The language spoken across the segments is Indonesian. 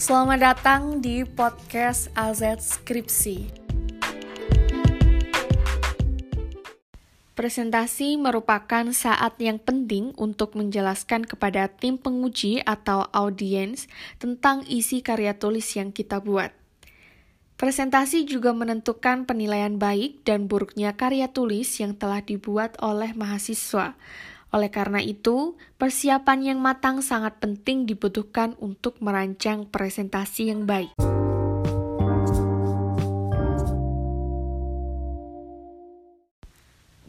Selamat datang di podcast AZ Skripsi. Presentasi merupakan saat yang penting untuk menjelaskan kepada tim penguji atau audiens tentang isi karya tulis yang kita buat. Presentasi juga menentukan penilaian baik dan buruknya karya tulis yang telah dibuat oleh mahasiswa, oleh karena itu, persiapan yang matang sangat penting dibutuhkan untuk merancang presentasi yang baik.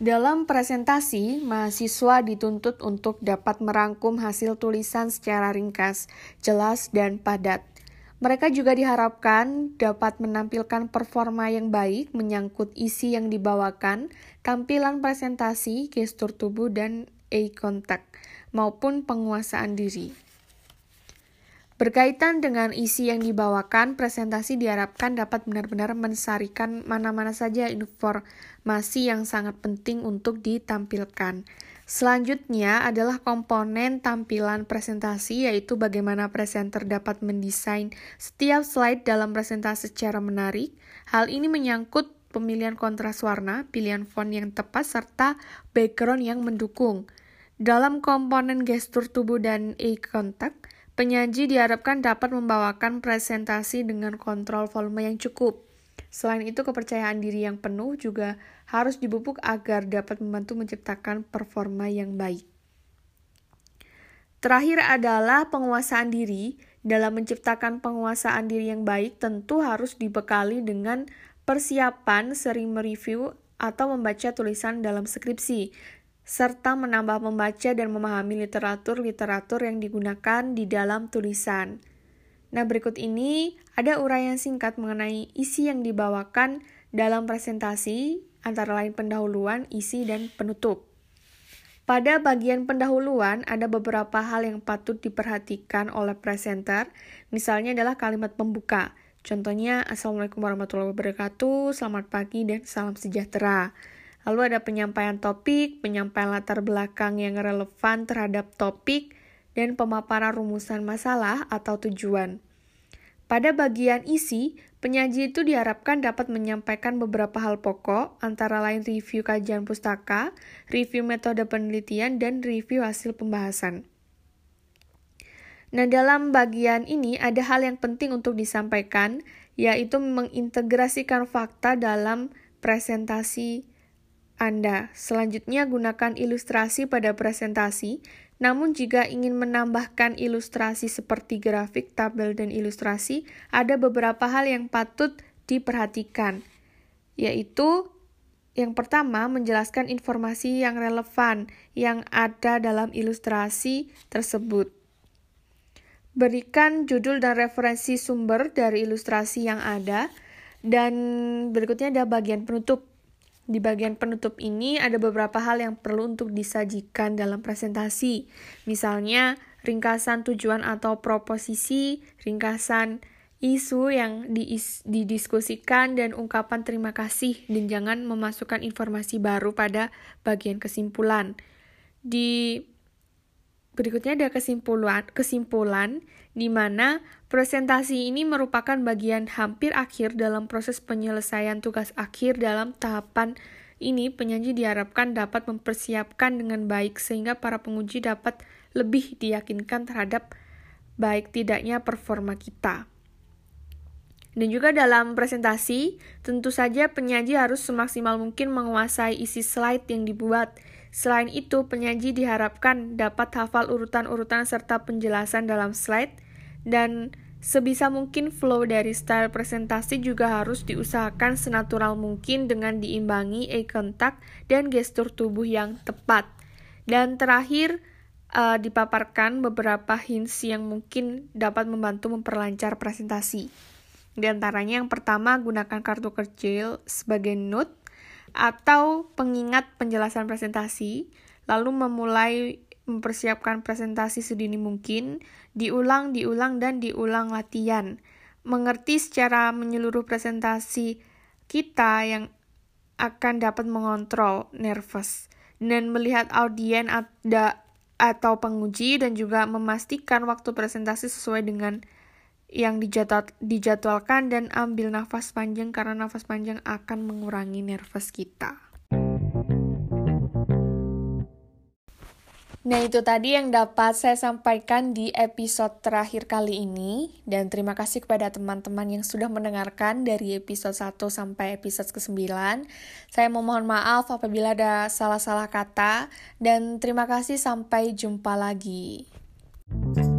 Dalam presentasi, mahasiswa dituntut untuk dapat merangkum hasil tulisan secara ringkas, jelas, dan padat. Mereka juga diharapkan dapat menampilkan performa yang baik menyangkut isi yang dibawakan, tampilan presentasi, gestur tubuh, dan eye contact maupun penguasaan diri. Berkaitan dengan isi yang dibawakan, presentasi diharapkan dapat benar-benar mensarikan mana-mana saja informasi yang sangat penting untuk ditampilkan. Selanjutnya adalah komponen tampilan presentasi, yaitu bagaimana presenter dapat mendesain setiap slide dalam presentasi secara menarik. Hal ini menyangkut pemilihan kontras warna, pilihan font yang tepat, serta background yang mendukung. Dalam komponen gestur tubuh dan eye contact, penyaji diharapkan dapat membawakan presentasi dengan kontrol volume yang cukup. Selain itu, kepercayaan diri yang penuh juga harus dibubuk agar dapat membantu menciptakan performa yang baik. Terakhir adalah penguasaan diri. Dalam menciptakan penguasaan diri yang baik, tentu harus dibekali dengan persiapan sering mereview atau membaca tulisan dalam skripsi, serta menambah membaca dan memahami literatur-literatur yang digunakan di dalam tulisan. Nah, berikut ini ada uraian singkat mengenai isi yang dibawakan dalam presentasi, antara lain pendahuluan, isi, dan penutup. Pada bagian pendahuluan, ada beberapa hal yang patut diperhatikan oleh presenter, misalnya adalah kalimat pembuka. Contohnya, Assalamualaikum warahmatullahi wabarakatuh, selamat pagi, dan salam sejahtera. Lalu ada penyampaian topik, penyampaian latar belakang yang relevan terhadap topik, dan pemaparan rumusan masalah atau tujuan. Pada bagian isi, penyaji itu diharapkan dapat menyampaikan beberapa hal pokok, antara lain review kajian pustaka, review metode penelitian, dan review hasil pembahasan. Nah, dalam bagian ini ada hal yang penting untuk disampaikan, yaitu mengintegrasikan fakta dalam presentasi anda. Selanjutnya, gunakan ilustrasi pada presentasi. Namun, jika ingin menambahkan ilustrasi seperti grafik, tabel, dan ilustrasi, ada beberapa hal yang patut diperhatikan, yaitu yang pertama, menjelaskan informasi yang relevan yang ada dalam ilustrasi tersebut. Berikan judul dan referensi sumber dari ilustrasi yang ada, dan berikutnya ada bagian penutup. Di bagian penutup ini ada beberapa hal yang perlu untuk disajikan dalam presentasi. Misalnya, ringkasan tujuan atau proposisi, ringkasan isu yang didiskusikan dan ungkapan terima kasih dan jangan memasukkan informasi baru pada bagian kesimpulan. Di berikutnya ada kesimpulan kesimpulan di mana presentasi ini merupakan bagian hampir akhir dalam proses penyelesaian tugas akhir dalam tahapan ini penyanyi diharapkan dapat mempersiapkan dengan baik sehingga para penguji dapat lebih diyakinkan terhadap baik tidaknya performa kita. Dan juga dalam presentasi, tentu saja penyaji harus semaksimal mungkin menguasai isi slide yang dibuat. Selain itu, penyaji diharapkan dapat hafal urutan-urutan serta penjelasan dalam slide dan sebisa mungkin flow dari style presentasi juga harus diusahakan senatural mungkin dengan diimbangi eye contact dan gestur tubuh yang tepat. Dan terakhir, uh, dipaparkan beberapa hints yang mungkin dapat membantu memperlancar presentasi. Di antaranya yang pertama, gunakan kartu kecil sebagai note atau pengingat penjelasan presentasi, lalu memulai mempersiapkan presentasi sedini mungkin, diulang, diulang, dan diulang latihan. Mengerti secara menyeluruh presentasi kita yang akan dapat mengontrol nervous dan melihat audien ada atau penguji dan juga memastikan waktu presentasi sesuai dengan yang dijadwal, dijadwalkan dan ambil nafas panjang karena nafas panjang akan mengurangi nervous kita. Nah, itu tadi yang dapat saya sampaikan di episode terakhir kali ini. Dan terima kasih kepada teman-teman yang sudah mendengarkan dari episode 1 sampai episode ke-9. Saya memohon maaf apabila ada salah-salah kata. Dan terima kasih sampai jumpa lagi. thank